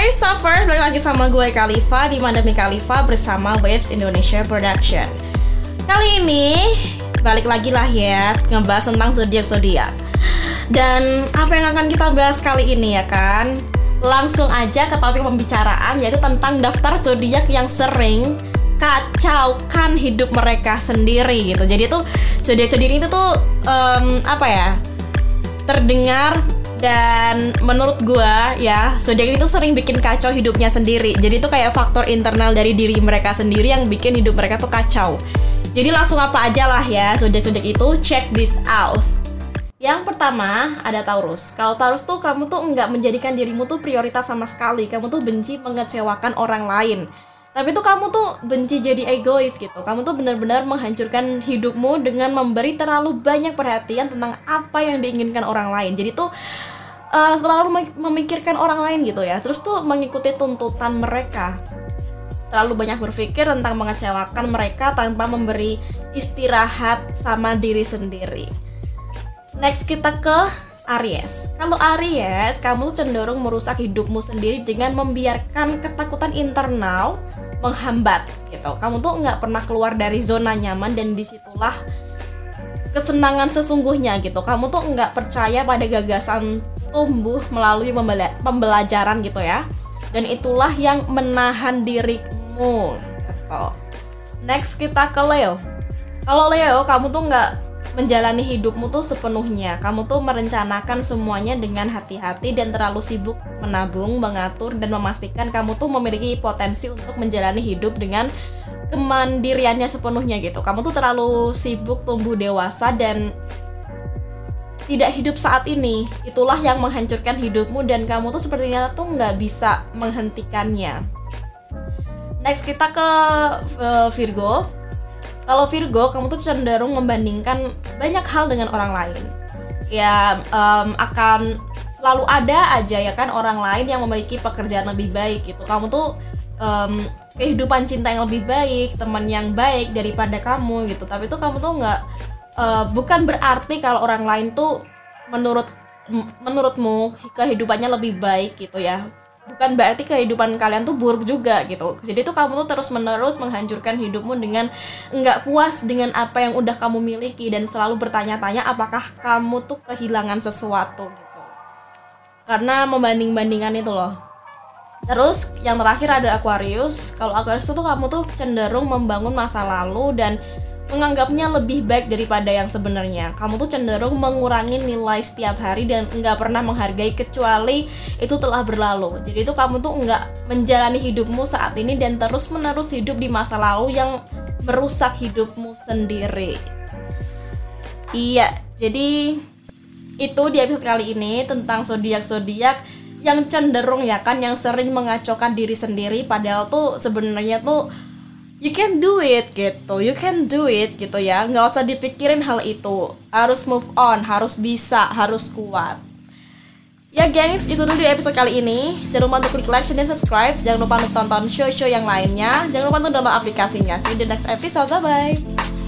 Hai Suffer, balik lagi sama gue Khalifa di Mandemi Khalifa bersama Waves Indonesia Production. Kali ini balik lagi lah ya ngebahas tentang zodiak zodiak. Dan apa yang akan kita bahas kali ini ya kan? Langsung aja ke topik pembicaraan yaitu tentang daftar zodiak yang sering kacaukan hidup mereka sendiri gitu. Jadi tuh zodiak zodiak itu tuh um, apa ya? Terdengar dan menurut gua ya zodiak itu sering bikin kacau hidupnya sendiri. Jadi itu kayak faktor internal dari diri mereka sendiri yang bikin hidup mereka tuh kacau. Jadi langsung apa aja lah ya zodiak zodiak itu check this out. Yang pertama ada Taurus. Kalau Taurus tuh kamu tuh nggak menjadikan dirimu tuh prioritas sama sekali. Kamu tuh benci mengecewakan orang lain tapi tuh kamu tuh benci jadi egois gitu. Kamu tuh benar-benar menghancurkan hidupmu dengan memberi terlalu banyak perhatian tentang apa yang diinginkan orang lain. Jadi tuh uh, selalu memikirkan orang lain gitu ya. Terus tuh mengikuti tuntutan mereka. Terlalu banyak berpikir tentang mengecewakan mereka tanpa memberi istirahat sama diri sendiri. Next kita ke Aries. Kalau Aries, kamu cenderung merusak hidupmu sendiri dengan membiarkan ketakutan internal menghambat gitu. Kamu tuh nggak pernah keluar dari zona nyaman dan di situlah kesenangan sesungguhnya gitu. Kamu tuh nggak percaya pada gagasan tumbuh melalui pembelajaran gitu ya. Dan itulah yang menahan dirimu gitu. Next kita ke Leo. Kalau Leo, kamu tuh nggak menjalani hidupmu tuh sepenuhnya. Kamu tuh merencanakan semuanya dengan hati-hati dan terlalu sibuk menabung, mengatur dan memastikan kamu tuh memiliki potensi untuk menjalani hidup dengan kemandiriannya sepenuhnya gitu. Kamu tuh terlalu sibuk tumbuh dewasa dan tidak hidup saat ini. Itulah yang menghancurkan hidupmu dan kamu tuh sepertinya tuh nggak bisa menghentikannya. Next kita ke uh, Virgo kalau Virgo kamu tuh cenderung membandingkan banyak hal dengan orang lain. Ya um, akan selalu ada aja ya kan orang lain yang memiliki pekerjaan lebih baik gitu. Kamu tuh um, kehidupan cinta yang lebih baik teman yang baik daripada kamu gitu. Tapi tuh kamu tuh nggak uh, bukan berarti kalau orang lain tuh menurut menurutmu kehidupannya lebih baik gitu ya bukan berarti kehidupan kalian tuh buruk juga gitu. Jadi tuh kamu tuh terus menerus menghancurkan hidupmu dengan nggak puas dengan apa yang udah kamu miliki dan selalu bertanya-tanya apakah kamu tuh kehilangan sesuatu gitu. Karena membanding-bandingkan itu loh. Terus yang terakhir ada Aquarius. Kalau Aquarius tuh kamu tuh cenderung membangun masa lalu dan menganggapnya lebih baik daripada yang sebenarnya. Kamu tuh cenderung mengurangi nilai setiap hari dan nggak pernah menghargai kecuali itu telah berlalu. Jadi itu kamu tuh nggak menjalani hidupmu saat ini dan terus menerus hidup di masa lalu yang merusak hidupmu sendiri. Iya, jadi itu di episode kali ini tentang zodiak-zodiak yang cenderung ya kan yang sering mengacaukan diri sendiri padahal tuh sebenarnya tuh you can do it gitu. You can do it gitu ya. Nggak usah dipikirin hal itu. Harus move on harus bisa harus kuat. Ya gengs itu dulu di episode kali ini. Jangan lupa untuk klik like dan subscribe. Jangan lupa untuk tonton show-show yang lainnya. Jangan lupa untuk download aplikasinya. See you di next episode. Bye bye